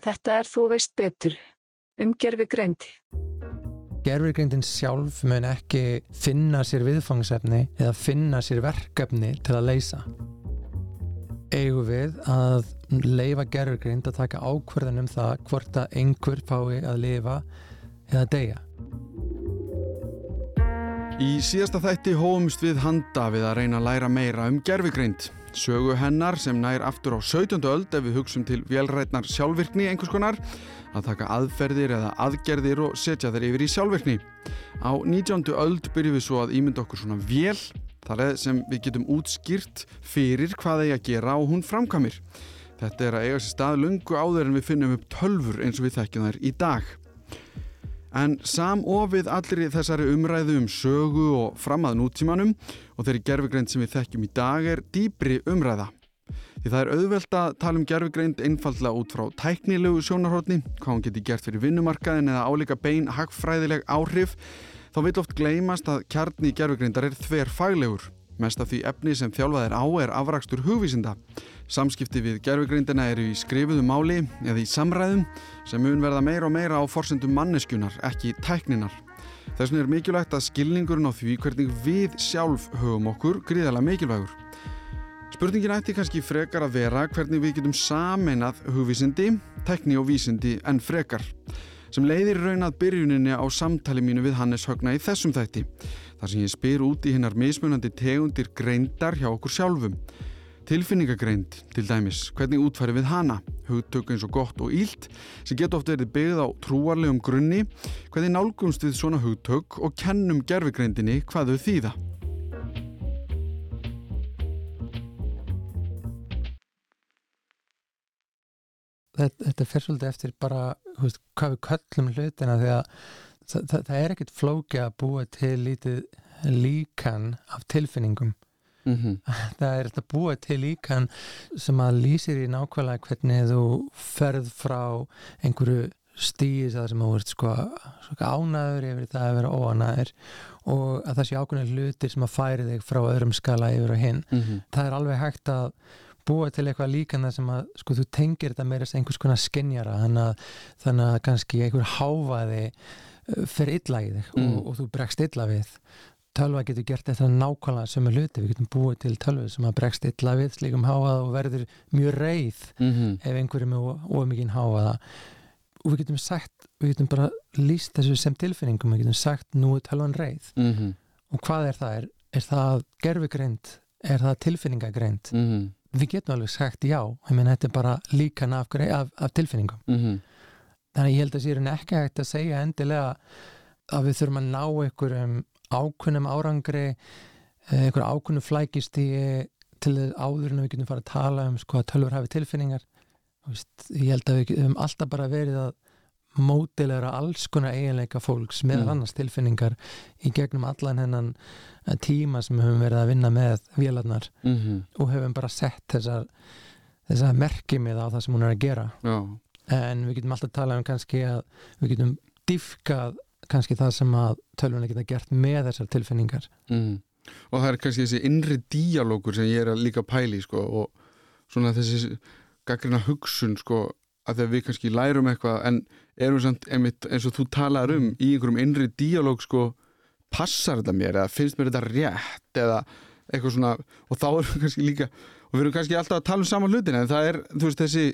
Þetta er þú veist betur. Um gerfi greind. Gerfirgrindin sjálf mun ekki finna sér viðfangsefni eða finna sér verkefni til að leysa. Eigum við að leifa gerfirgrind að taka ákverðan um það hvort að einhver fái að lifa eða deyja. Í síðasta þætti hóumst við handa við að reyna að læra meira um gerfigreind. Sögu hennar sem nær aftur á 17. öld ef við hugsum til velrætnar sjálfvirkni einhvers konar, að taka aðferðir eða aðgerðir og setja þeir yfir í sjálfvirkni. Á 19. öld byrjum við svo að ímynda okkur svona vel, þar eða sem við getum útskýrt fyrir hvað eigi að gera og hún framkamir. Þetta er að eiga sér stað lungu áður en við finnum upp tölfur eins og við þekkjum þær í dag. En samofið allri þessari umræðu um sögu og framað nútímanum og þeirri gerfugreind sem við þekkjum í dag er dýbri umræða. Því það er auðvelt að tala um gerfugreind einfallega út frá tæknilegu sjónarhóttni, hvað hún geti gert fyrir vinnumarkaðin eða áleika bein hagfræðileg áhrif, þá vil oft gleymast að kjarni gerfugreindar er þver faglegur. Mest af því efni sem þjálfað er á er afrakstur hugvísinda. Samskipti við gerfugreindina eru í skrifuðu máli eða í samræðum sem mun verða meira og meira á forsendum manneskunar, ekki tækninar. Þess vegna er mikilvægt að skilningurinn á því hvernig við sjálf höfum okkur gríðarlega mikilvægur. Spurningin ætti kannski frekar að vera hvernig við getum sameinað hugvísindi, tækni og vísindi en frekar sem leiðir raunað byrjuninni á samtali mínu við Hannes Högna í þessum þætti þar sem ég spyr út í hinnar mismunandi tegundir greindar hjá okkur sjálfum. Tilfinningagreind til dæmis, hvernig útfæri við hana, hugtök eins og gott og ílt sem getur oft verið byggð á trúarlegum grunni, hvernig nálgumst við svona hugtök og kennum gerfigreindinni hvað þau þýða. Þetta, þetta fer svolítið eftir bara veist, hvað við köllum hlutina því að það, það, það er ekkert flóki að búa til lítið líkan af tilfinningum Mm -hmm. það er þetta búa til líkan sem að lýsir í nákvæmlega hvernig þú ferð frá einhverju stíðis að sem þú ert sko, sko ánaður yfir það að vera óanaður og að það sé ákveðin hlutir sem að færi þig frá öðrum skala yfir og hinn Mm -hmm. það er alveg hægt að búa til eitthvað líkan það sem að sko þú tengir þetta meira sem einhvers konar skinjara þannig að, þannig að kannski einhver háfaði fer illa í þig Mm. og, og þú bregst illa við tölva getur gert þetta nákvæmlega sömu hluti, við getum búið til tölvu sem að bregst illa við slíkum háað og verður mjög reið Mm -hmm. ef einhverjum er ómikinn háaða og við getum sagt, við getum bara líst þessu sem tilfinningum, við getum sagt nú er tölvan reið Mm -hmm. og hvað er það? Er, er það gerfugreind? Er það tilfinningagreind? Mm -hmm. Við getum alveg sagt já, ég meina þetta er bara líkan af, af, af tilfinningum Mhm. Þannig að ég held að sér ekki hægt að segja endilega að við þurfum að ná einhverjum ákunnum árangri eh, einhver ákunnum flækistíi til þess áður en við getum fara að tala um sko að tölfur hafi tilfinningar veist, ég held að við höfum alltaf bara verið að mótilegra alls konar eiginleika fólks meðal Mm. annars tilfinningar í gegnum allan hennan eh, tíma sem við höfum verið að vinna með vélarnar Mhm. og höfum bara sett þessar þessar merkimið á það sem hún er að gera Já. En við getum alltaf talað um kannski að við getum dýfkað kannski það sem að tölvunni geta gert með þessar tilfinningar Mm. Og það er kannski þessi innri díalógur sem ég er að líka pæli sko, og svona þessi gaggrina hugsun sko, að þegar við kannski lærum eitthvað en erum samt einmitt, eins og þú talar um í einhverjum innri díalóg sko, passar þetta mér eða finnst mér þetta rétt eða eitthvað svona og þá erum við kannski líka og við erum kannski alltaf að tala um sama hlutin en það er þú veist þessi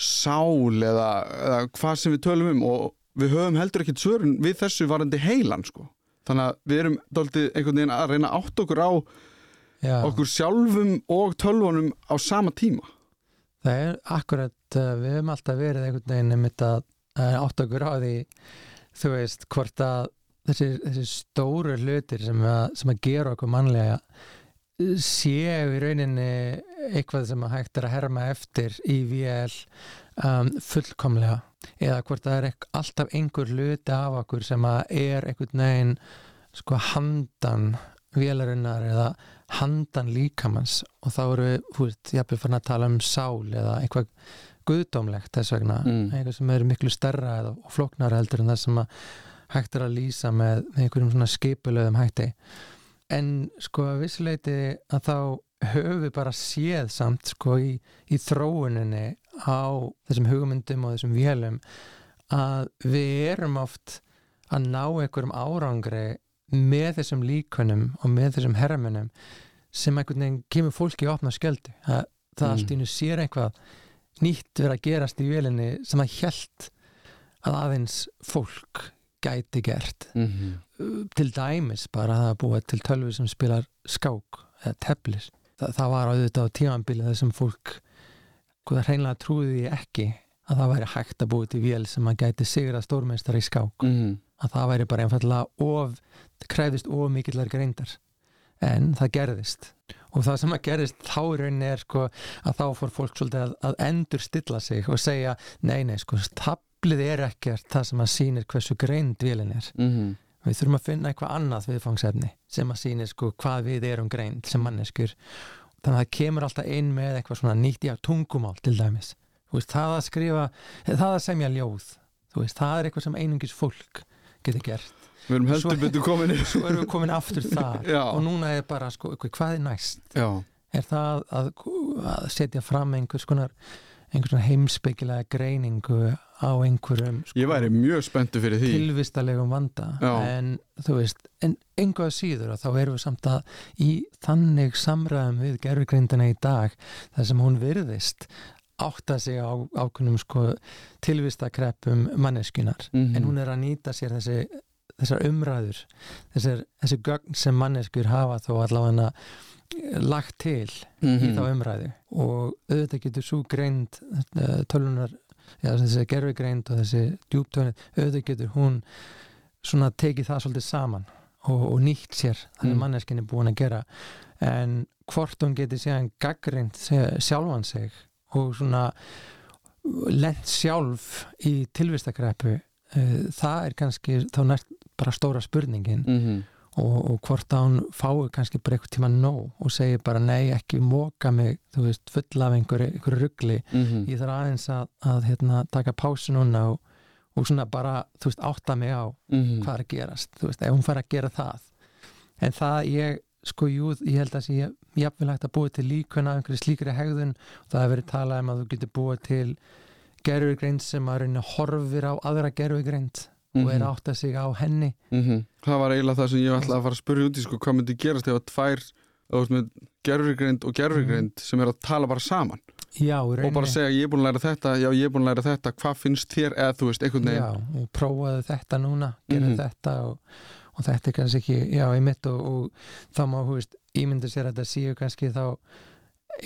sál eða, eða hvað sem við tölum um og við höfum heldur ekkert svörun við þessu varandi heilan sko. Þannig að við erum dálítið einhvern veginn að reyna átt okkur á Já, okkur sjálfum og tölvunum á sama tíma. Það er akkurat uh, við höfum alltaf verið einhvern veginn að uh, átt okkur á því þú veist hvort að þessi, þessi stóru hlutir sem að, sem að gera okkur mannlega uh, séu í rauninni eitthvað sem að hægt er að herma eftir í vél um, fullkomlega. Eða hvort það er alltaf einhver hluti af okkur sem að er einhvern veginn sko handan vélarinnar eða handan líkamanns og þá eru við, þú veist, ég hafði fann að tala um sál eða eitthvað guðdómlegt þess vegna, Mm. eitthvað sem er miklu stærra eða og flóknara heldur en það sem að hægt er að lýsa með, með einhverjum svona skipulöðum hætti. En sko að vissuleiti að þá höfum við bara séð samt sko í, í þróuninni á þessum hugmyndum og þessum vélum að við erum oft að ná einhverjum árangri með þessum líkunum og með þessum herramunum sem einhvern veginn kemur fólki í opna skjöldu að það Mm. allt í hennu sér eitthvað nýtt vera að gerast í vélinni sem það hjælt að aðeins fólk gæti gert Mhm. Uh, til dæmis bara að það er búið til tölvi sem spilar skák eða teflis Þa, það var auðvitað á tímanbili þessum fólk sko, það hreinlega trúði því ekki að það væri hægt að búið til vél sem að gæti sigra stórmeistar í skák Mhm. að það væri bara einfallega of kræfist of mikillar greindar en það gerðist og það sem að gerðist þá í rauninni er sko að þá fór fólk svolítið að, að endur stilla sig og segja nei nei sko tablið er ekkert það sem að sýnir hversu greind vélin er Mhm. Við þurfum að finna eitthvað annað viðfangsefni sem að sýnir sko hvað við erum greind sem manneskur þannig að það kemur alltaf inn með eitthvað svona nýtt já tungumál til dæmis. Þú veist, það að skrifa, það að semja ljóð þú veist, það er eitthvað sem einungis fólk getur gert. Við erum heldur betur komin í svo erum við komin aftur þar. Og núna er bara sko, hvað er næst? Já, er það að, að setja fram einhvers konar einhvers konar heimspekilega greiningu á einhverjum sko, ég væri mjög spenntu fyrir því tilvistalegum vanda Já. en þú veist, en einhvað síður og þá erum við samt að í þannig samræðum við gerfugrindina í dag þar sem hún virðist átta sig á ákunnum sko tilvistakreppum manneskunar Mhm. en hún er að nýta sér þessi þessar umræður þessar, þessi gögn sem manneskur hafa þó allavega lagt til í Mhm. þá umræðu og auðvitað getur svo greind uh, tölunar, já, þessi gerfi greind og þessi djúptöni auðvitað getur hún svona tekið það svolítið saman og, og nýtt sér þannig Mm. mm. manneskin er búin að gera en hvort hún getur síðan gaggrind sjálfan sig og svona lent sjálf í tilvistakreppu uh, það er kannski þá nært bara stóra spurningin Mhm. Og, og hvort að hún fái kannski bara eitthvað tíma nóg og segir bara nei ekki móka mig þú veist full af einhverju, einhverju ruggli Mhm. ég þarf aðeins að, að hérna, taka pásu núna og, og svona bara þú veist átta mig á Mhm. hvað er að gerast þú veist ef hún fær að gera það en það ég sko jú ég held að sé jafnvel hægt að búið til líkuna einhverju slíkri hegðun og það hefur verið talað um að þú getur búið til gerfugreind sem að reyna horfir á aðra gerfugreind og er að átta sig á henni. Mhm. Það var eiginlega það sem ég ætlaði að fara að spyrja út í sko, hvað myndi gerast ef að tvær þú veist, með gerfugreind og gerfugreind sem er að tala bara saman. Já, og bara segja ég er búin að læra þetta, já ég er búin að læra þetta hvað finnst þér? Eða þú veist, einhvern já, veginn og prófaðu þetta núna gera Mhm. þetta og, og þetta er kannski ekki, já, í mitt og, og þá má, hú veist, ímynda sér að þetta séu kannski þá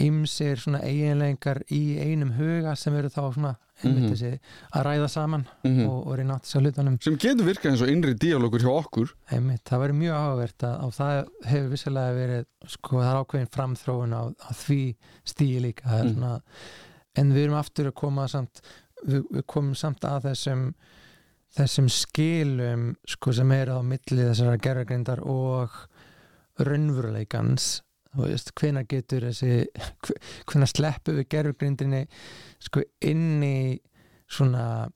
ymsir svona eiginleikar í einum huga sem eru þá svona einmitt Mhm. þessi að ræða saman Mhm. og, og reyna átt þess að hlutunum sem getur virkað eins og innri díalógur hjá okkur einmitt, það verður mjög áhugavert að, og það hefur vissilega verið sko, það er ákveðin framþróun á, á því stíi líka er Mhm. svona, en við erum aftur að koma samt, við, við komum samt að þessum þessum skilum sko, sem eru á milli þessara gerðargrindar og raunveruleikans hvenær getur þessi hvenær sleppu við gerðargrindinni sko inn í svona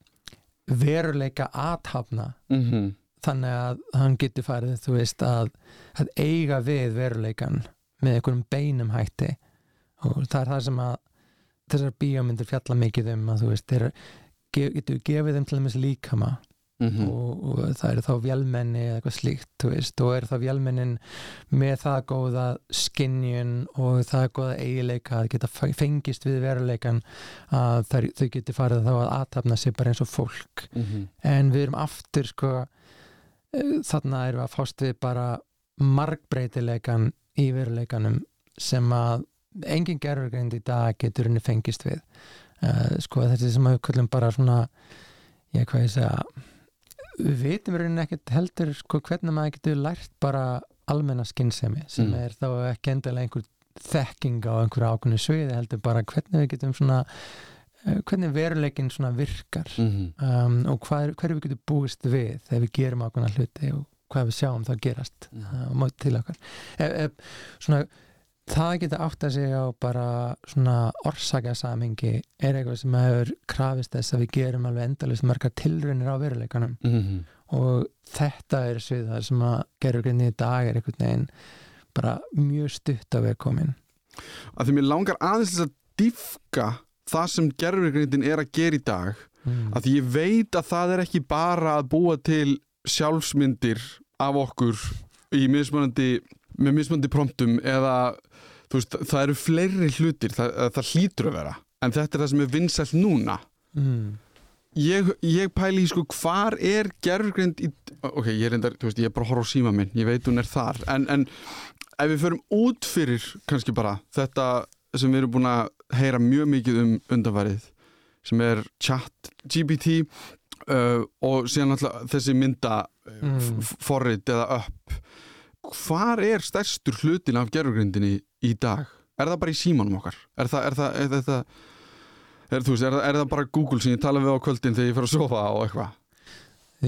veruleika athafna? Mm þannig að hann getur farið þú veist að, að eiga við veruleikan með einhverjum beinum hætti. Og það er það sem að þessar bíómyndir fjalla mikið um að þú veist, þeir getur gefið þeim til dæmis líkama Mhm. og, og það eru þá vélmenni eða eitthvað slíkt, veist, og eru þá vélmennin með það góða skinjun og það góða eigileika að geta fe- fengist við veruleikan að þær, þau geti farið þá að aðtapna sig bara eins og fólk Mhm. en við erum aftur sko eh, þarna erum við að fást við bara margbreytileikan í veruleikanum sem að engin gerfurgreind í dag getur henni fengist við uh, sko þessi sem að við köllum bara svona ég hvað ég segja við vitum í rauninni ekkert heldur sko hvernig maður getur lært bara almenna skinnsemi sem Mm. er þá ekki endilega einhver þekking á einhverju ákveðnu sviði heldur bara hvernig við getum svona eh, hvernig veruleikin svona virkar Mhm. um, og hvað, hverju við getum búist við þegar við gerum ákveðna hluti og hvað við sjáum það gerast á móti til okkar e, e, svona, það geta átt að segja á bara svona orsakasamingi er eitthvað sem hefur krafist þess að við gerum alveg endalist margar tilraunir á veruleikanum Mhm. og þetta er sviðar sem að gerur grunni í dag er einhvern veginn bara mjög stutt á við komin að því mér langar aðeins að dýfka það sem gerfurgrindin er að gera í dag mm. að því ég veit að það er ekki bara að búa til sjálfsmyndir af okkur í mismunandi með mismunandi promptum eða veist, það eru fleiri hlutir það, það hlýtur að vera en þetta er það sem er vinsælt núna Mm. ég, ég pæli í sko hvar er gerfugrind í, ok, ég er reyndar, þú veist, ég er bara að horfa á síma minn, ég veit hún er þar en, en ef við förum út fyrir kannski bara þetta sem við erum búin að heyra mjög mikið um undanvarið sem er chat GPT uh, og síðan alltaf þessi mynda Mm. mm. forrit eða upp hvar er stærstur hlutin af gerfugrindinni í dag? Er það bara í símanum okkar? Er það, er það, er það, er, veist, er, það, er það bara Google sem ég tala við á kvöldin þegar ég fer að sofa og eitthvað?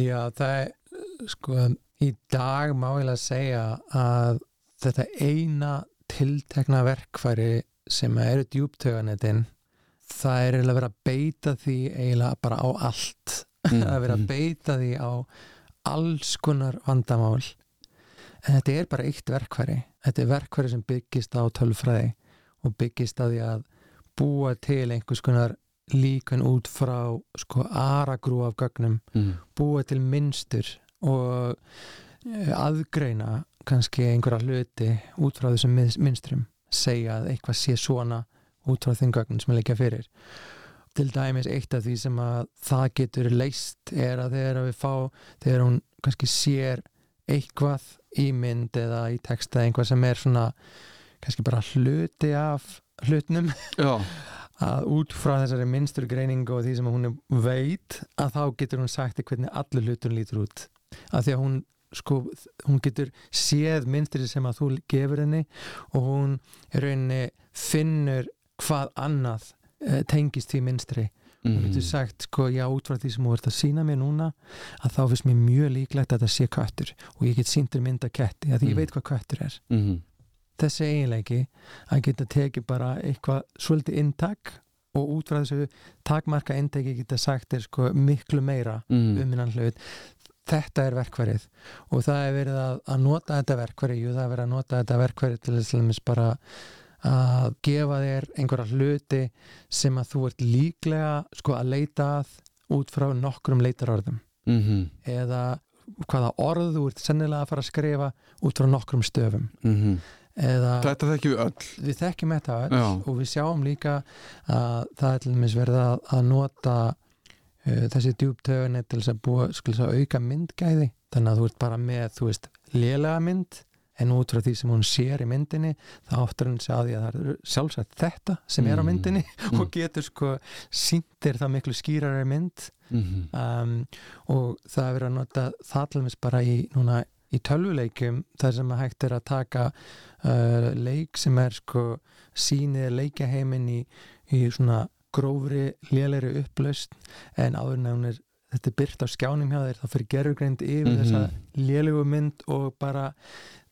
Já, það er sko í dag má ég að segja að þetta eina tiltekna verkfæri sem eru djúptöganetin það er eiginlega að vera að beita því eiginlega bara á allt Mm, að vera að beita því á alls konar vandamál en þetta er bara eitt verkfæri. Þetta er verkfæri sem byggist á tölfræði og byggist á því að búa til einhvers konar líkun út frá sko aragrú af gögnum. Mm, búa til minnstur og eh, aðgreina kannski einhverja hluti út frá þessum minnstrum segja að eitthvað sé svona út frá þeim gögnum sem er leikja fyrir. Til dæmis eitt af því sem að það getur leist er að þegar við fá þegar hún kannski sér eitthvað í mynd eða í texta einhvað sem er svona kannski bara hluti af hlutnum að út frá þessari minnstur greiningu og því sem hún veit að þá getur hún sagt hvernig allur hlutur lítur út. Að því að hún sko, hún getur séð minnstri sem að þú gefur henni og hún rauninni finnur hvað annað eh, tengist því minnstri mm, hún getur sagt sko já út frá því sem þú ert að sína mér núna að þá finnst mér mjög líklegt að það sé köttur. Og ég get síndur mynda ketti að ég Mm. veit hvað köttur er. Mm, þessi eiginleiki að geta tekið bara eitthvað svolítið inntak og út frá þessu takmarka inntaki geta sagt er sko miklu meira mm, um innan hlut. Þetta er verkvarið og það er verið að, að nota þetta verkvarið jú það er verið að nota þetta verkvarið til þess að bara að gefa þér einhverja hluti sem að þú ert líklega sko að leita að út frá nokkrum leitarorðum. Mm, eða hvaða orð þú ert sennilega að fara að skrifa út frá nokkrum stöfum. Mm, eða Þetta þekkjum við öll. við þekkjum þetta öll Já. og við sjáum líka að það er til dæmis verið að, að nota uh, þessi djúptögunni til að búa að auka myndgæði. Þannig að þú ert bara með, þú veist, lélega mynd en út frá því sem hún sér í myndinni þá áttur hún sig að að það er sjálfsagt þetta sem er á Mm. myndinni Mm. og getur sko síndir það miklu skýrari mynd mm, um, og það er verið að nota það til dæmis bara í, núna, í tölvuleikjum þar sem hægt er að taka uh, leik sem er sko sýnið leikjaheimin í, í svona grófri lélegri upplaust en áður er þetta er byrt á skjánum hjá þér þá fyrir gerugreind yfir Mhm. þessa lélegu mynd og bara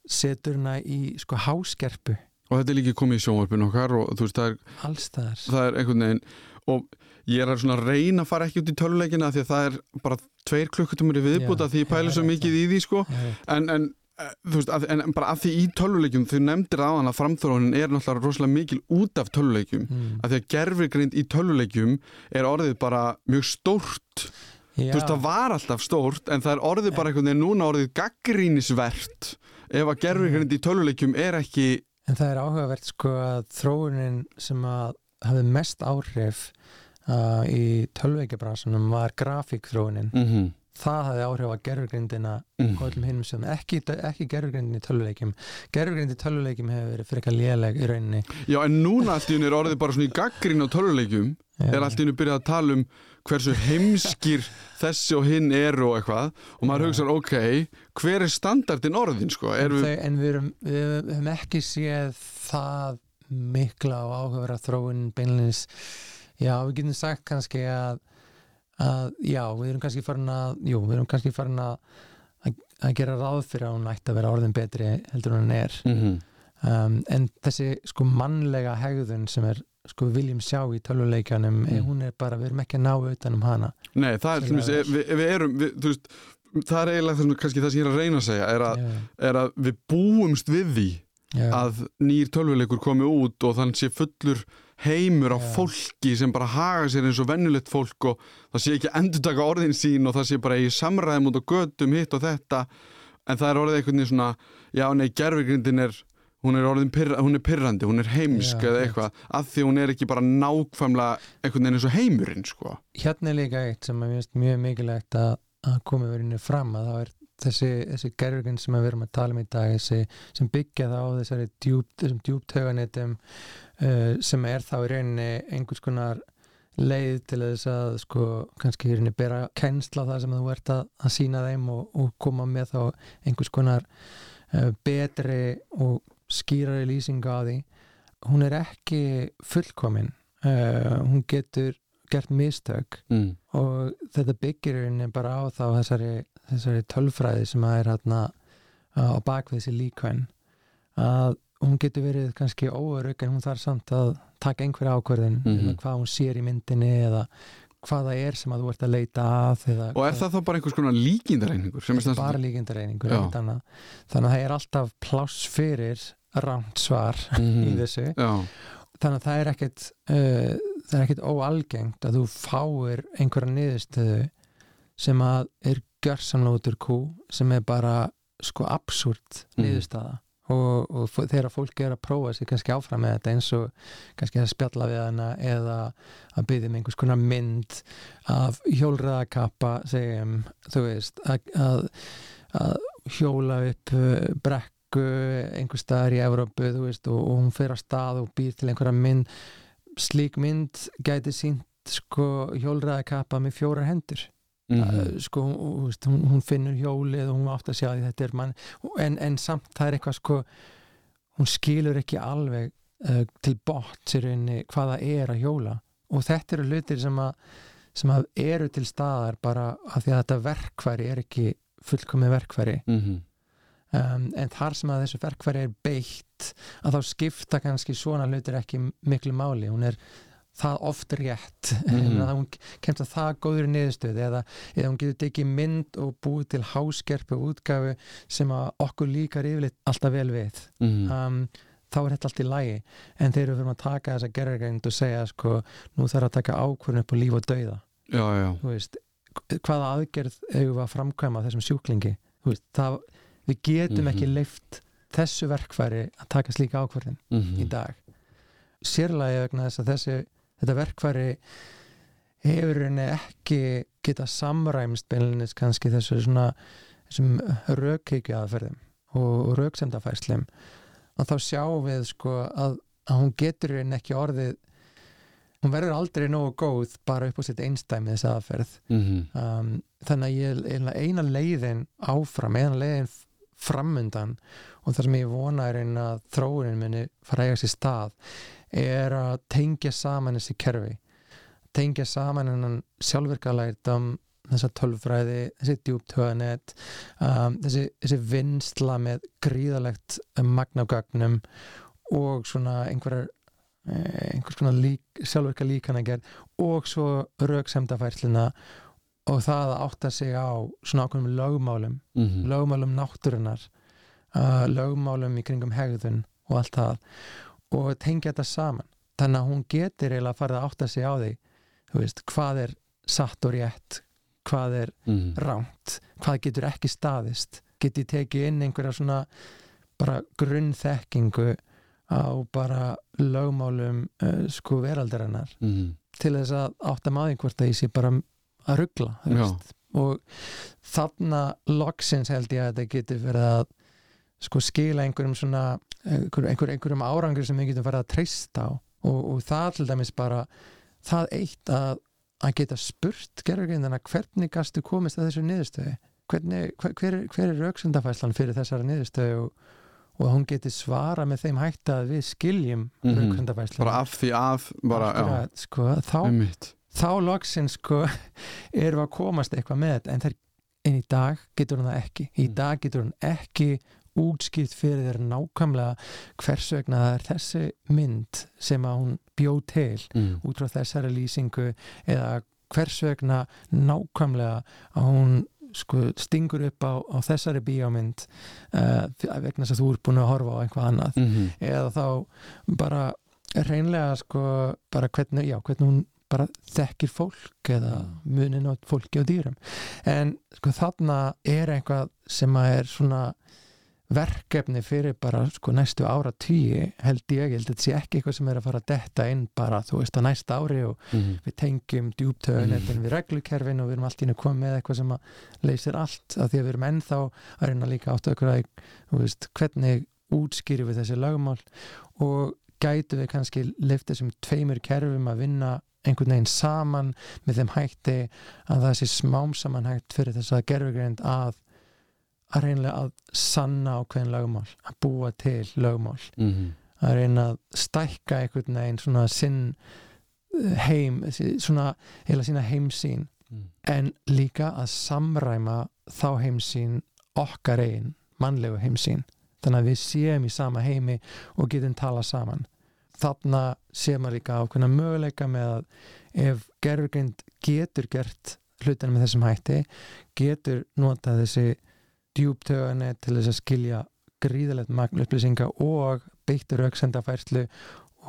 setur hana í sko háskerpu. Og þetta er líka komið í sjónvarpinu okkar og þú veist, það er, það er einhvern veginn og ég er að svona reyna að fara ekki út í töluleikina því að það er bara tveir klukkutumur í viðbúta Já, því ég pæli já, svo mikið í því sko. Já, en, en eh, þú veist, að, en bara að því í töluleikjum þú nefndir á hann að framþróunin er náttúrulega rosalega mikil út af töluleikjum mm. að því að gerfigrind í töluleikjum er orðið bara mjög stórt. Já. þú veist, það var alltaf stórt en það er orðið bara einhvern veginn núna orðið gaggrínisvert ef að gerfigrind í töluleikjum er ekki En það er áhugavert sko að þróunin sem að hafði mest áhrif uh, í tölveikjabransunum var grafíkþróunin. mm -hmm. Það hafði áhrif á gerfugrindina Mm. hinnum sem ekki, ekki gerfugrindin í tölvuleikjum. Gerfugrind í tölvuleikjum hefur verið fyrir eitthvað léleg í rauninni. Já, en núna allt í henni er orðið bara svona í gaggrín á töluleikjum er allt í henni byrjað að tala um hversu heimskir þessi og hinn eru og eitthvað og maður Já. hugsaður, ok, hver er standardin orðin, sko? en, við, þau, en við, erum, við höfum ekki séð það mikla og áhugavera þróun beinlinis. Já, við getum sagt kannski að, að já, við erum kannski farin að jú, við erum kannski farin að að, gera ráð fyrir að hún ætti að vera orðin betri heldur hún er mm -hmm. Um, en þessi sko mannlega hegðun sem er sko við viljum sjá í tölvuleikjanum Mm. mm. hún er bara, við erum ekki að ná utan um hana Nei, það er, Sem til dæmis, er- við, við erum, við, þú veist, það er eiginlega þessum, kannski það sem ég er að reyna að segja, er að, já, er að við búumst við því já, að nýr tölvuleikur komi út og þann sé fullur heimur á Já. fólki sem bara haga sér eins og vennulegt fólk og það sé ekki endur taka orðin sín og það sé bara í samræðum út á götum hitt og þetta en það er orðið einhvern veginn svona já nei gerfugrindin er hún er orðin pyrra, hún er pyrrandi, hún er heimsk Já, eða eitthvað, af því hún er ekki bara nákvæmlega einhvern veginn eins og heimurinn sko. hérna er líka eitt sem er mjög, mikilvægt að, að koma verinu fram að það er þessi, þessi gerfuginn sem við erum að tala um í dag þessi, sem byggja þá á þessari djúp, þessum djúptauganitum uh, sem er þá í rauninni einhvers konar leið til þess að sko kannski í rauninni bera kennsla það sem þú ert að, að sína þeim og, og koma með þá einhvers konar uh, betri og skýrari lýsinga á því hún er ekki fullkomin uh, hún getur gert mistök mm. og þetta byggir í rauninni bara á þá þessari, þessari tölfræði sem að er hérna á bakvið þessi líkvæn að hún getur verið kannski óörug en hún þarf samt að taka einhverja ákvörðin mm Mhm. hvað hún sér í myndinni eða hvað það er sem að þú ert að leita að og er það þá bara einhvers konar líkindareiningur er er bara líkindareiningur þannig að það er alltaf pláss fyrir rámt svar í mm. þessu já, þannig að það er ekkert uh, það er ekkert óalgengt að þú fáir einhverja niðurstöðu sem að er gjörsamlega út úr kú sem er bara sko absúrt Mhm. niðurstaða og, og f- þegar fólk er að prófa sig kannski áfram með þetta eins og kannski að spjalla við hana eða að byggja um einhvers konar mynd af hjólræðakappa segjum, þú veist að, að, að hjóla upp uh, brekku einhver staðar í Evrópu þú veist, og, og hún fer að stað og býr til einhverja mynd. Slík mynd gæti sínt sko hjólræðakappa með fjórar hendur. Mm. uh, sko, hún, hún, hún finnur hjólið og hún átt að sjá því þetta er mann. En, en samt það er eitthvað sko hún skilur ekki alveg uh, til bort sér inni hvað það er að hjóla. Og þetta eru hlutir sem að, sem að eru til staðar bara af því að þetta verkværi er ekki fullkomið verkværi Mm. Um, en þar sem að þessu verkværi er beitt að þá skipta kannski svona hlutir ekki miklu máli. Hún er það oft rétt. Mhm. að hún kemst að það góður niðurstöð eða, eða hún getur tekið mynd og búið til háskerpu útgafu sem að okkur líkar yfirleitt alltaf vel við. Mm. um, þá er þetta allt í lægi en þeir eru fyrir að taka þessa gerðargreind og segja sko, nú þarf að taka ákvörðun upp á líf og dauða. Já, já, veist, hvaða aðgerð við að framkvæma þessum sjúklingi? Veist, það, við getum Mhm. ekki leift þessu verkfæri að taka slíka ákvörðin mm. í dag sérlega vegna þess að þessi, þetta verkfæri hefur henni ekki geta samræmst beinlinis kannski þessu svona þessum rökkeikju aðferðum og, röksemdafærslum að þá sjáum við sko að, að hún getur henni ekki orðið hún verður aldrei nógu góð bara upp á sitt einstæmi þess aðferð Mm. um, þannig að ég eina leiðin áfram, eina leiðin framundan og það sem ég vona er einn að þróunin minni fara að eiga sér stað er að tengja saman þessi kerfi. Tengja saman hennan sjálfvirkalærdam þessa tölfræði, þessi djúptöðanet um, þessi, þessi vinsla með gríðalegt magnagögnum og svona einhverjar eh, einhvers konar lík, sjálfvirka líkanagerð og svo rauksemdafærsluna og það að átta sig á svona ákveðum lögmálum Mm. lögmálum náttúrunar uh, lögmálum í kringum hegðun og allt það og tengja þetta saman þannig að hún getur eiginlega að fara að átta sig á því veist, hvað er satt og rétt hvað er Mm. ránt hvað getur ekki staðist get ég tekið inn einhverja svona bara grunnþekkingu á bara lögmálum uh, sko veraldarinnar Mm. til þess að átta maður hvort að ég sé bara að ruggla og þarna loksins held ég að þetta getur verið að sko skila einhverjum svona einhver, einhver, einhverjum árangur sem við getum farið að treysta á. Og, og það til dæmis bara það eitt að, að geta spurt gerðurgrindina hvernig gastu komist að þessu niðurstöðu? Hvernig, hver, hver, er- hver er rauksundafæslan fyrir þessara niðurstöðu? Og, og hún geti svara með þeim hætta að við skiljum mm Mhm. rauksundafæslan bara af því að bara, já, sko, þá, þá loksins sko við að komast eitthvað með þetta en, þær, en í dag getur hún það ekki í Mm. dag getur hún ekki útskipt fyrir þér nákvæmlega hvers vegna það er þessi mynd sem að hún bjó til mm. út frá þessari lýsingu eða hvers vegna nákvæmlega að hún sko, stingur upp á, á þessari bíómynd uh, vegna þess að þú ert búin að horfa á einhvað annað Mm eða þá bara reynlega sko bara hvernig, já, hvernig hún bara þekkir fólk eða Mm. munin á fólki og dýrum en sko þarna er eitthvað sem að er svona verkefni fyrir bara sko næstu ára tíu held ég, held að þetta sé ekki eitthvað sem er að fara að detta inn bara þú veist á næsta ári og Mhm. við tengjum djúptöðunetin við reglukerfin og við erum allt í einu komið með eitthvað sem að leysir allt af því að við erum ennþá að reyna líka okkur að hvernig útskýri við þessi lögmál og gætu við kannski lift þessum tveimur kerfum að vinna einhvern veginn saman með þeim hætti að það sé smám saman hægt fyrir þess að gerfugreind að að reynlega að sanna ákveðin lögmál, að búa til lögmál Mhm. að reyna að stækka einhvern veginn svona sinn eh, heim, svona heila sína heimsýn Mhm. en líka að samræma þá heimsýn okkar einn mannlegu heimsýn þannig að við séum í sama heimi og getum tala saman þarna séum maður líka ákveðna möguleika með að ef gerfugrind getur gert hlutina með þessum hætti getur notað þessi djúptöðunni til þess að skilja gríðalegt magn upplýsinga og beittur auksendafærslu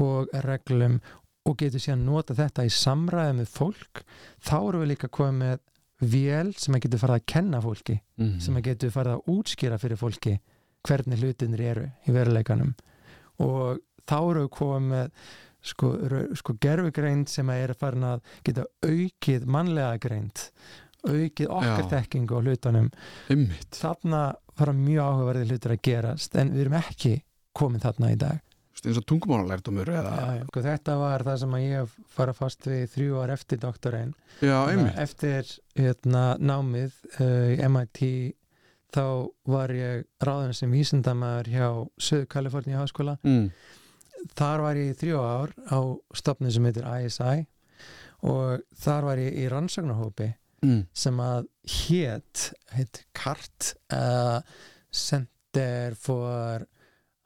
og reglum og getur síðan nota þetta í samræði með fólk þá erum við líka komið með vél sem að getur farið að kenna fólki Mhm. sem að getur farið að útskýra fyrir fólki hvernig hlutinir eru í veruleikanum og þá erum við komið með sko, sko gerfugreind sem að er farin að geta aukið mannlega greind aukið okkar Já. þekkingu á hlutunum Einmitt. þarna fara mjög áhugaverði hlutur að gerast en við erum ekki komin þarna í dag eins og já. Sko, þetta var það sem að ég fara fast við þrjú ár eftir doktorinn eftir hérna, námið uh, í MIT þá var ég ráðin sem vísindamæður hjá Söðu Kaliforni háskóla. Mm. þar var ég í þrjú ár á stopnum sem heitir ISI og þar var ég í rannsóknarhópi Mm. sem að hét, heit CART uh, Center for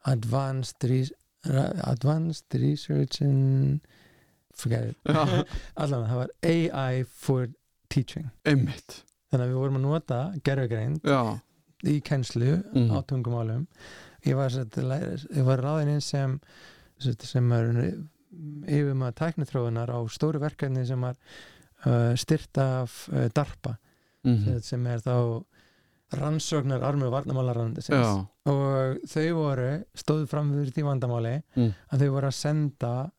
Advanced, Re Advanced Research in allavega það var AI for Teaching. Einmitt. Þannig að við vorum að nota gerfugreind Já, í kennslu Mhm. á tungumálum ég var, var ráðin inn sem sem er yfir maður tæknithróunar á stóru verkefni sem var uh, styrt af uh, DARPA Mhm. sem er þá rannsóknar armu varnamálarandi Já, og þau voru stóðu fram fyrir því vandamáli Mm. að þau voru að senda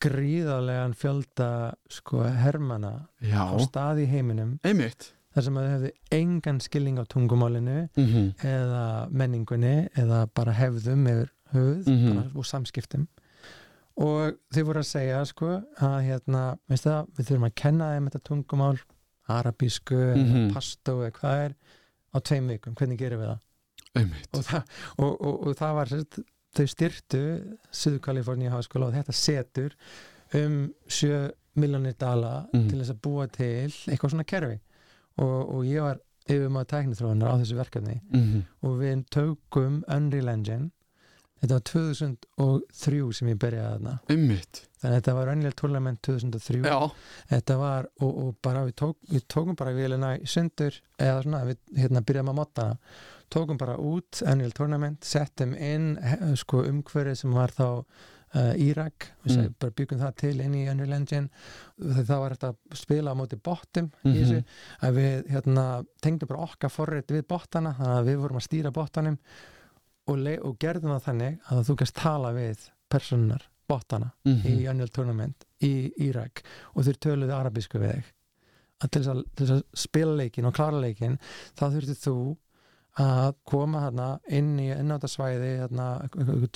gríðarlegan fjölda sko hermana já, á stað í heiminum einmitt þar sem að þau hefðu engan skilning á tungumálinu Mhm. eða menningunni eða bara hefðum yfir höfuð Mhm. bara, og samskiptum og þau voru að segja sko að hérna, veist það, við þurfum að kenna þeim þetta tungumál, arabísku Mhm. eða pastó eða hvað er á tveim vikum, hvernig gerum við það og það, og, og, og það var sérst, þau styrtu Suðu Kaliforníu háskóla og þetta setur um 7 miljonir dala Mhm. til þess að búa til eitthvað svona kerfi og, og ég var yfir maður tæknithróunar á þessu verkefni. Mhm. og við tókum Unreal Engine. Þetta var 2003 sem ég byrjaði þarna. Einmitt. Þannig að þetta var Unreal Tournament 2003 Já, þetta var, og, og bara við, tók, við tókum bara vélina í sundur eða svona, við hérna byrjaðum að motta tókum bara út Unreal Tournament settum inn sko umhverfið sem var þá uh, Írak, við Mm. mm. bara byggum það til inn í Unreal Engine það var þetta að spila á móti Mhm. í þessu, að við hérna tengdum bara okkar forrið við bottana þannig að við vorum að stýra bottanum og, og gerðum það þannig að þú gæst tala við personar bottana Mhm. í Unreal Tournament í Írak og þeir töluðu arabísku við þig að til þess að, að spila leikin og klara leikin þá þurftir þú að koma hérna inn í ennátasvæði hérna,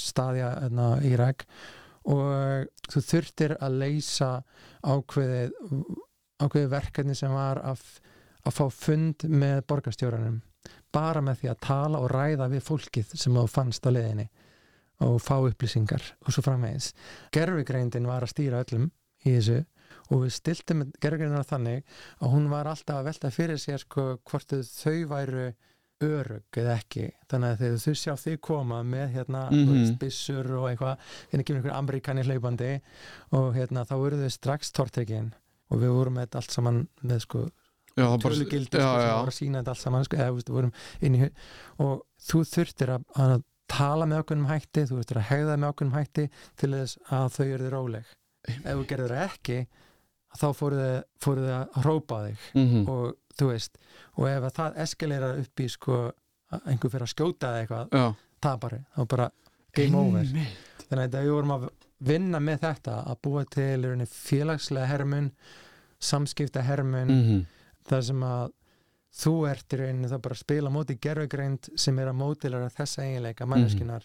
staði hérna, Írak. Og þú þurftir að leysa ákveðið ákveðið verkefni sem var að, að fá fund með borgarstjóranum. Bara með því að tala og ræða við fólkið sem þú fannst á leiðinni og fá upplýsingar og svo framvegis. Gerfigreindin var að stýra öllum í þessu og við stiltum gerfigreindina þannig að hún var alltaf að velta fyrir sér sko hvort þau væru örug eða ekki þannig að þegar þau sjá þig koma með hérna mm. -hmm. bissur og eitthvað hérna kemur einhver amerikani hlaupandi og hérna þá voru þau strax tortryggin og við vorum með þetta allt saman með sko tölugildi sko, sem voru að sína þetta allt saman sko, eða, þú veist, í, og þú þurftir að, að tala með okkur um hætti þú þurftir að hegða með okkur um hætti til þess að þau eru þið róleg ef þú gerður ekki þá fóruð þið, að hrópa þig mm og þú veist og ef að það eskalerar upp í sko einhver fyrir að skjóta eða eitthvað Já, tapari, þá bara game over. Þannig að við vorum að vinna með þetta að búa til félagslega hermun samskipta hermun Mhm. þar sem að þú ert í rauninni þá bara að spila móti gerfugreind sem er að mótilara þessa eiginleika manneskinar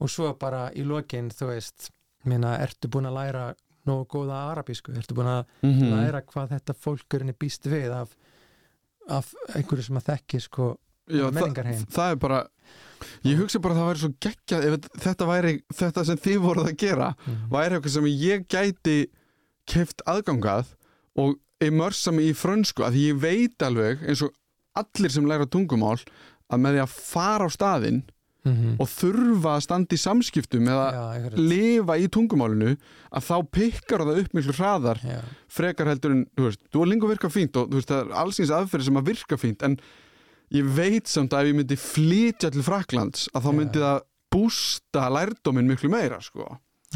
og svo bara í lokin þú veist, minna, ertu búin að læra nógu góða arabísku, ertu búin að Mhm. læra hvað þetta fólkurinn er býst við af, af einhverju sem að þekki sko Já, menningarheim. það, það er bara ég hugsa bara að það væri svo geggjað ef þetta væri þetta sem þið voruð að gera mm. væri eitthvað sem ég gæti keft aðgangað og immersa mig í frönsku að ég veit alveg eins og allir sem læra tungumál að með því að fara á staðinn mm og þurfa að standa í samskiptum eða já, lifa í tungumálinu að þá pikkar það upp miklu hraðar já, frekar heldur en, þú veist, duolingo virka fínt og þú veist, það er allsins aðferði sem að virka fínt en ég veit samt að ef ég myndi flytja til Fraklands að þá myndi það bústa lærdóminn miklu meira, sko.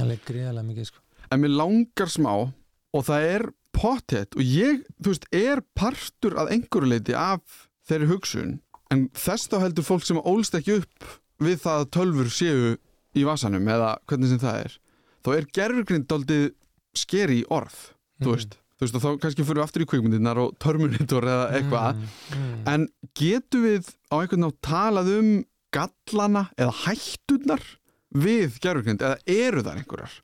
Alveg gríðarlega mikið sko. En mér langar smá og það er pottet og ég, þú veist, er partur að einhverju leiti af þeirri hugsun en þess þá heldur fólk sem ólst ekki upp við það að tölfur séu í vasanum eða hvernig sem það er þá er gerfugrind daldið skeri orð, þú Mm. veist þú veist og þá kannski fyrir við aftur í kvikmyndirnar og Terminator eða eitthvað mm, mm. en getum við á einhvern nátt talað um gallana eða hætturnar við gerfugrind eða eru þar einhverjar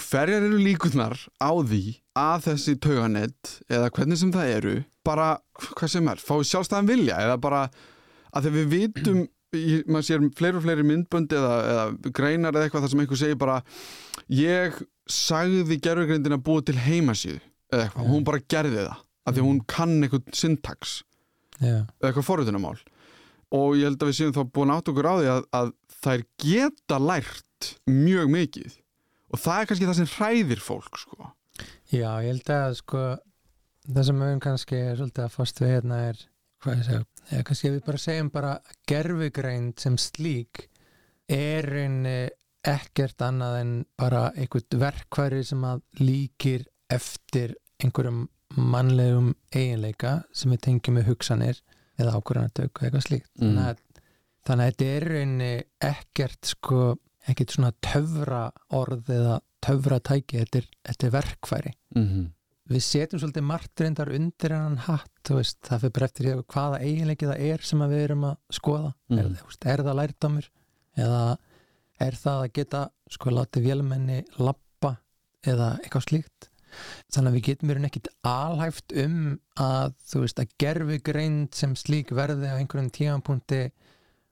hverjar eru líkurnar á því að þessi tauganett eða hvernig sem það eru bara, hvað sem er, fái sjálfstæðan vilja eða bara að þegar við vitum í, maður sér fleiri og fleiri myndbönd eða, eða greinar eða eitthvað þar sem einhver segir bara ég sagði gerfugrindin að búa til heimasíðu eða eitthvað, Já. hún bara gerði það af því hún kann eitthvað syntax já, eða eitthvað forröðunamál og ég held að við séum þá búin átt okkur á því að, að þær geta lært mjög mikið. Og það er kannski það sem hræðir fólk sko. já, ég held að sko það sem við kannski svolítið að við hérna er hvað ég segja, eða kannski við bara segjum bara gerfugreind sem slík er einni ekkert annað en bara einhvert verkværi sem að líkir eftir einhverjum mannlegum eiginleika sem við tengjum með hugsanir eða ákvörðanatöku eitthvað slíkt Mm. þannig, að, þannig að þetta er rauninni ekkert sko ekkert svona töfra orð eða töfra tæki, þetta er, þetta er verkfæri mm -hmm. Við setjum svolítið margt reyndar undir hennan hatt, þú veist, það fyrir bara eftir því hvaða eiginleiki það er sem við erum að skoða, Mhm. er, veist, er það lærdamur eða er það að geta sko látið vélmenni lappa eða eitthvað slíkt? Þannig að við getum verið ekkit alhæft um að þú veist að gerfi greind sem slík verði á einhverjum tímanpunti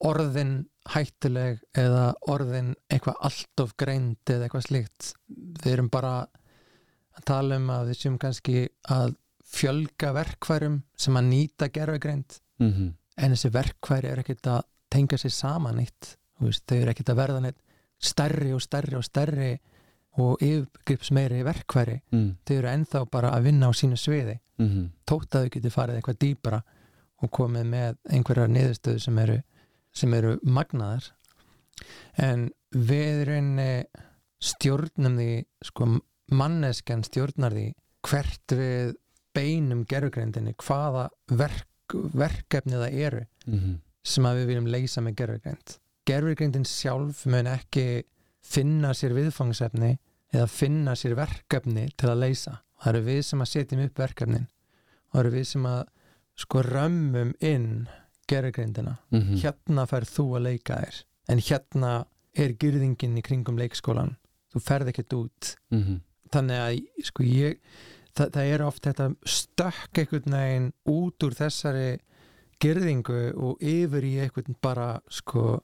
orðin hættuleg eða orðin eitthvað allt of greind eða eitthvað slíkt. Við erum bara að tala um að við séum kannski að fjölga verkfærum sem að nýta gerfugreind Mm -hmm. en þessi verkfæri er ekkert að tengja sér saman eitt þau eru ekkert að verða neitt stærri og stærri og stærri og yfirgripsmeiri verkfæri. Mm. Þau eru ennþá bara að vinna á sínu sviði. -hmm. tótt að þau geti farið eitthvað dýpra og komið með einhverjar niðurstöðu sem eru, sem eru magnaðar. En við reyni stjórnum því sko manneskjan stjórnar því hvert við beinum gerfugrindinni hvaða verk, verkefni það eru Mm -hmm. sem að við viljum leysa með gerfugrind gerfugrindin sjálf mun ekki finna sér viðfangsefni eða finna sér verkefni til að leysa það eru við sem að setjum upp verkefnin það eru við sem að sko römmum inn gerfugrindina Mm -hmm. hérna færð þú að leika þér en hérna er gyrðingin í kringum leikskólan þú ferð ekkert út Mm -hmm. Þannig að sko ég það, það er oft þetta stökk einhvern veginn út úr þessari gerðingu og yfir í einhvern bara sko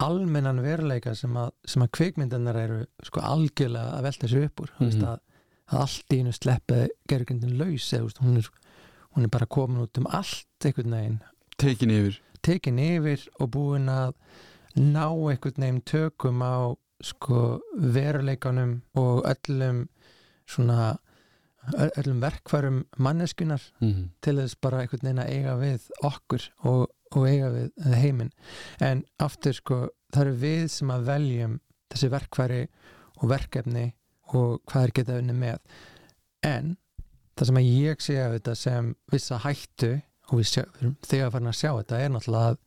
almennan veruleika sem að, sem að kvikmyndanar eru sko algjörlega að velta sér upp úr. Mm Mhm. að, að allt í einu sleppi gerðingin laus eða hún hún er bara komin út um allt einhvern veginn. Tekin yfir. Tekin yfir og búin að ná einhvern veginn tökum á sko veruleikanum og öllum svona öllum verkfærum manneskunar mm -hmm. til þess bara einhvern veginn að eiga við okkur og, og eiga við heiminn en aftur sko það eru við sem að veljum þessi verkfæri og verkefni og hvað er getað unni með en það sem að ég sé af þetta sem vissa hættu og við sjá, við erum þegar farin að sjá þetta er náttúrulega að,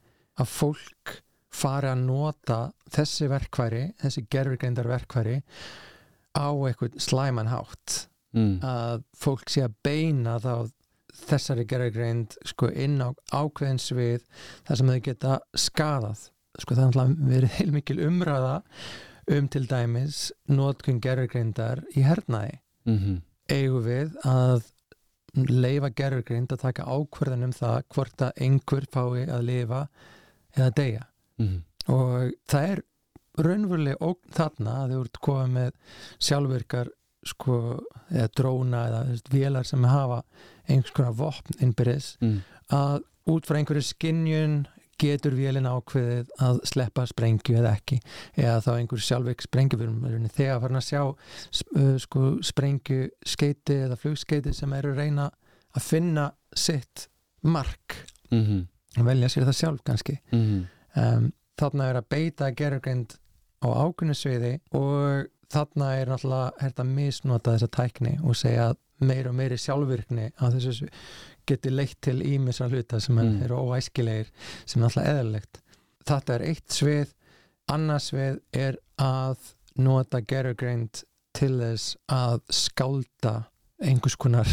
að fólk fari að nota þessi verkfæri, þessi gerfurgreindar verkfæri á eitthvað slæman hátt. Mm. að fólk sé að beina þá þessari gerfugreind sko inn á ákveðin svið þar sem þau geta skadað sko það er verið heilmikil umræða um til dæmis notkun gerfugreindar í hernaði. Mm eigum við að leifa gerfugreind að taka ákverðan um það hvort að einhver fái að lifa eða deyja -hmm. og það er raunveruleg ógn þarna að þau ert komið með sjálfvirkar sko, eða dróna eða veist, vélar sem hafa einhvers konar vopn innbyrðis mm. að út frá einhverju skinjun getur vélina ákveðið að sleppa sprengju eða ekki eða þá einhverju sjálfveik sprengju við erum- við erum þegar farin að sjá uh, sko, sprengju skeiti eða flugskeiti sem eru reyna að finna sitt mark Mm -hmm. velja sér það sjálf kannski um, þarna er að beita gerurgreind á ákunni sviði og þarna er náttúrulega hægt að misnota þessa tækni og segja að meir og meiri sjálfvirkni að þessu geti leitt til ímissa hluta sem Mm. eru óæskilegir sem er náttúrulega eðalegt þetta er eitt svið annars svið er að nota gerurgreind til þess að skálda einhvers konar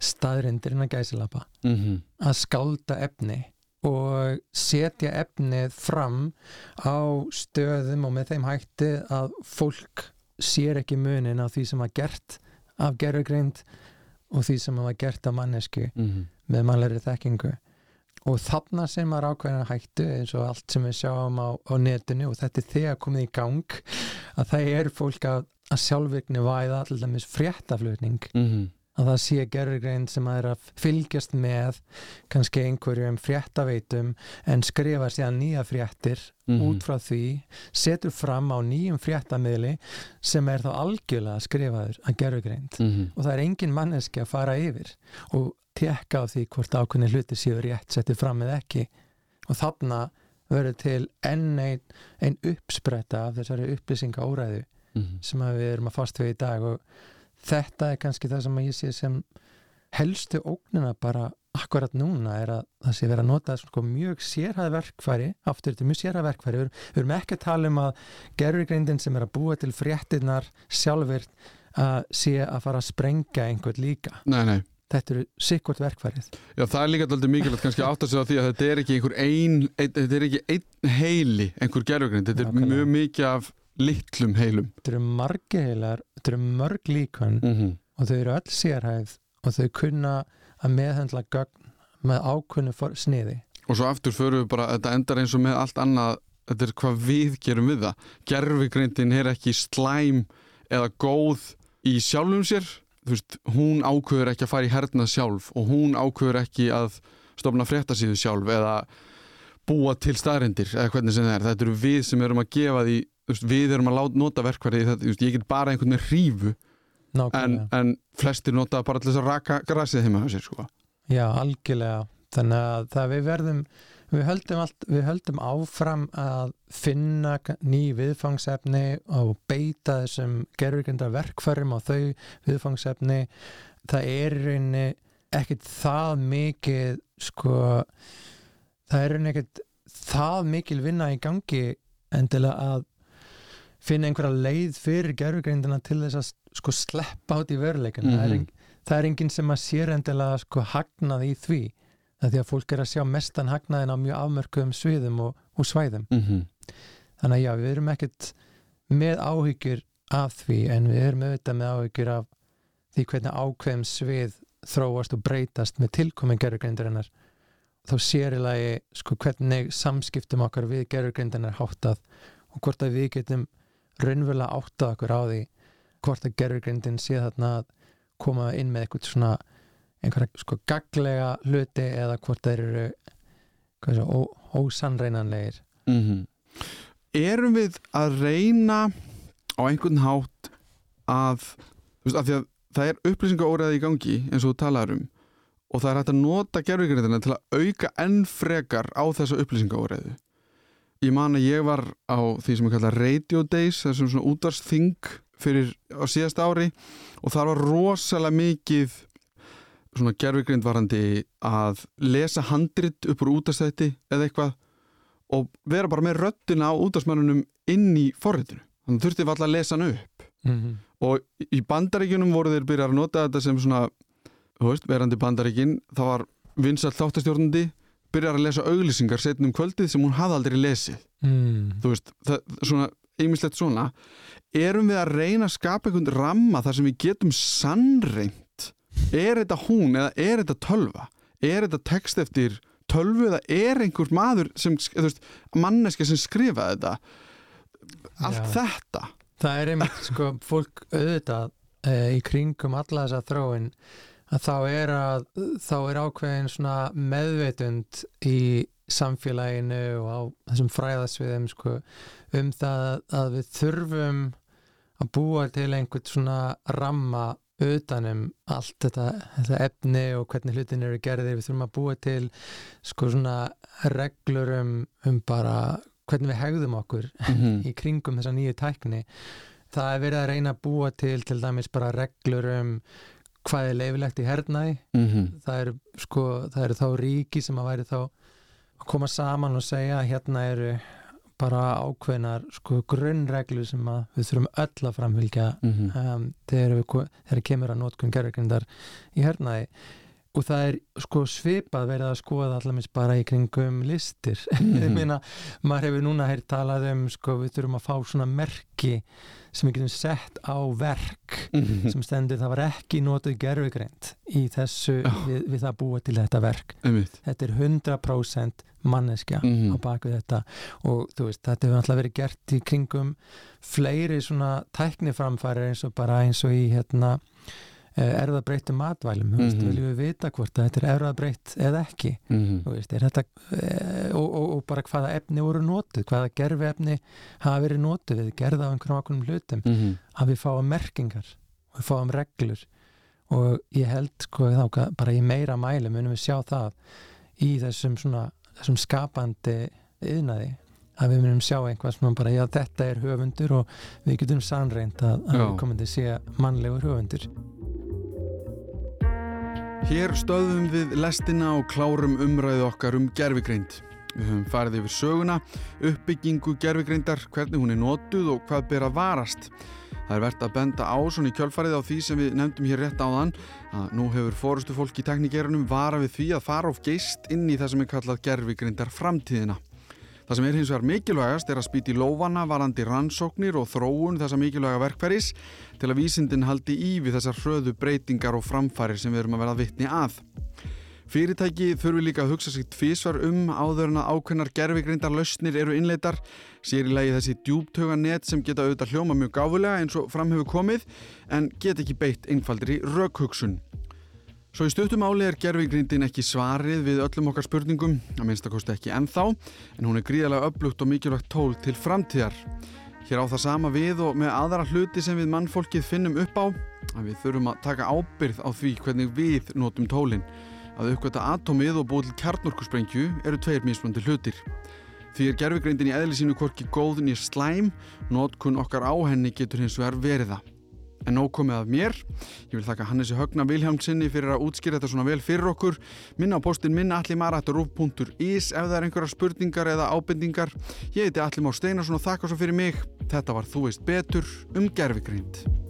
staðrindir innan gæsilapa Mm -hmm. að skálda efni og setja efnið fram á stöðum og með þeim hætti að fólk sér ekki munin á því sem var gert af gerugreind og því sem var gert af mannesku með mannlegri þekkingu. Og þarna sem maður ákveðina hættu eins og allt sem við sjáum á, á netinu og þetta er þegar komið í gang að það er fólk að, að sjálfvirkni væða til dæmis fréttaflutning að það sé gerðugreind sem að er að fylgjast með kannski einhverjum fréttaveitum en skrifa síðan nýja fréttir Mhm. út frá því setur fram á nýjum fréttamiðli sem er þá algjörlega skrifaður að gerðugreind Mhm. og það er engin manneski að fara yfir og tekka á því hvort ákveðni hluti séu rétt settið fram eða ekki og þarna verður til enn ein, ein uppspretta af þessari upplýsinga óræðu Mhm. sem að við erum að fast við í dag og þetta er kannski það sem að ég sé sem helstu ógnina bara akkurat núna er að það sé verið að nota sko, mjög sérhæð verkfæri aftur er mjög sérhæð verkfæri. Við við erum ekki að tala um að gerfugreindin sem er að búa til fréttinnar sjálfvirt að sé að fara að sprengja einhvern líka. Nei, nei. Þetta eru sikkort verkfærið. Já, það er líka alltaf mikilvægt kannski að átta sig á því að þetta er ekki einhver ein, ein þetta er ekki einn heili einhver gerfugrind, þetta er mjög mikið af litlum heilum. Þetta eru margi heilar, þetta eru mörg líkun mm -hmm. og þau eru öll sérhæð og þau kunna að meðhendla gögn með ákunnu sniði. Og svo aftur förum við bara, þetta endar eins og með allt annað, þetta er hvað við gerum við það. Gerfugrindin er ekki slæm eða góð í sjálfum sér. Þú veist, hún ákveður ekki að fara í hernað sjálf og hún ákveður ekki að stofna fréttasíðu sjálf eða búa til staðrindir eða hvernig sem það er, þetta eru við sem erum að gefa því veist, við erum að nota verkværi ég get bara einhvern veginn hrífu en, en flestir nota bara til þess að raka grasið heima hjá sér sko. já algjörlega. Þannig að við verðum við höldum, allt, við höldum áfram að finna ný viðfangsefni og beita þessum gerfugindar verkfærum á þau viðfangsefni. Það er rauninni ekkit það mikið sko það er rauninni ekkit það mikil vinna í gangi endilega að finna einhverja leið fyrir gerfugrindina til þess að sko sleppa át í veruleikan það, er Mhm. engin, það er enginn sem að sér endilega sko hagnað í því það því að fólk er að sjá mestan hagnaðin á mjög afmörkuðum sviðum og, og svæðum mm -hmm. þannig að já, við erum ekkert með áhyggjur af því en við erum auðvitað með áhyggjur af því hvernig ákveðum svið þróast og breytast með tilkomin gerfugrindarinnar þá sér í lagi sko hvernig samskiptum okkar við gerfugrindarinnar háttað og hvort að við getum raunverulega áttað okkur á því hvort að gerfugrindin sé þarna að koma inn með eitthvað svona einhverja sko gaglega hluti eða hvort þeir eru er það, ó- ósannreinanlegir Mhm. Erum við að reyna á einhvern hátt að, veist, að að það er upplýsingaóraði í gangi eins og þú talaður um og það er hægt að nota gerfugrindina til að auka enn frekar á þessa upplýsingaóraði ég man að ég var á því sem ég kalla Radio Days þessum svona útvarsþing fyrir á síðasta ári og þar var rosalega mikið svona gerfugrind varandi að lesa handrit upp úr útastætti eða eitthvað og vera bara með röttina á útastmannunum inn í forritinu þannig þurfti við alltaf að lesa hann upp mm -hmm. og í bandaríkjunum voru þeir byrjar að nota þetta sem svona þú veist, verandi bandaríkin það var vinsall þáttastjórnandi byrjar að lesa auglýsingar setnum kvöldið sem hún hafði aldrei lesið. Mm. þú veist, það, svona einmislegt svona. Erum við að reyna að skapa einhvern ramma þar sem við getum sannreint er þetta hún eða er þetta tölva? Er þetta text eftir tölvu eða er einhver maður sem, þú veist, manneska sem skrifaði þetta? Allt Já. þetta. Það er einmitt sko fólk auðvitað e, í kringum alla þessa þróin að þá er að þá er ákveðin svona meðveitund í samfélaginu og á þessum fræðasviðum sko um það að við þurfum að búa til einhvern svona ramma utanum allt þetta, þetta efni og hvernig hlutin eru gerðir, við þurfum að búa til sko svona reglur um, um bara hvernig við hegðum okkur Mhm. í kringum þessa nýju tækni það er verið að reyna að búa til til dæmis bara reglur um hvað er leifilegt í hernaði Mhm. það eru sko, eru þá ríki sem að væri þá að koma saman og segja hérna eru bara ákveðnar sko grunnreglu sem við þurfum öll að framfylgja Mhm. um, þegar við þegar kemur að notkun gerðurgrindar í hernaði og það er sko svipað verið að skoða allamins bara í kringum listir ég Mhm. meina, maður hefur núna heyrt talað um sko við þurfum að fá svona merki sem við getum sett á verk Mhm. sem stendur það var ekki notuð gerfugreind í þessu Já. við, við það búa til þetta verk Einmitt. þetta er 100% manneskja Mhm. á bakvið þetta og þú veist, þetta hefur alltaf verið gert í kringum fleiri svona tækniframfæri eins og bara eins og í hérna erðabreytum matvælum, þú veist, Mhm. viljum við vita hvort að þetta er erðabreytt eða ekki Mhm. þú veist, er þetta e, og, og, og bara hvaða efni voru notuð hvaða gerfi efni hafa verið notuð við gerða á einhverjum ákveðnum hlutum Mhm. að við fáum merkingar og við fáum reglur og ég held sko þá bara í meira mæli munum við sjá það í þessum svona þessum skapandi yðnaði að við munum sjá einhvað svona bara já þetta er höfundur og við getum sannreint að, að komandi sé mannlegur höfundur Hér stöðum við lestina og klárum umræðu okkar um gerfigreind. Við höfum farið yfir söguna, uppbyggingu gerfigreindar, hvernig hún er notuð og hvað ber að varast. Það er verðt að benda á svona í kjölfarið á því sem við nefndum hér rétt áðan að nú hefur fórustu fólk í teknikerunum vara við því að fara of geist inn í það sem er kallað gerfigreindar framtíðina. Það sem er hins vegar mikilvægast er að spýti lófana varandi rannsóknir og þróun þessa mikilvæga verkfæris til að vísindin haldi í við þessar hröðu breytingar og framfærir sem við erum að vera vitni að. Fyrirtæki þurfi líka að hugsa sig tvísvar um áður en að ákveðnar gerfigreindar lausnir eru innleitar, sér í lagi þessi djúptöga net sem geta auðvitað hljóma mjög gáfulega eins og fram hefur komið en get ekki beitt einfaldri rökhugsun. Svo í stuttum áli er gerfigreindin ekki svarið við öllum okkar spurningum, að minnstakosti ekki ennþá, en hún er gríðarlega upplugt og mikilvægt tól til framtíðar. Hér á það sama við og með aðra hluti sem við mannfólkið finnum upp á, að við þurfum að taka ábyrð á því hvernig við notum tólinn. Að uppgöta atómið og búið til kjarnorkusprengju eru tveir mismöndi hlutir. Því er gerfigreindin í eðli sínu hvorki góð nýr slæm, notkun okkar á henni getur hins vegar verið það. En nóg komið af mér. Ég vil þakka Hannesi Högna Vilhjálmsinni fyrir að útskýra þetta svona vel fyrir okkur. Minna á postin minna allimarat.ruf.is ef það er einhverjar spurningar eða ábendingar. Ég heiti Allimár Steinarsson og þakka svo fyrir mig. Þetta var Þú veist betur um gerfigreind.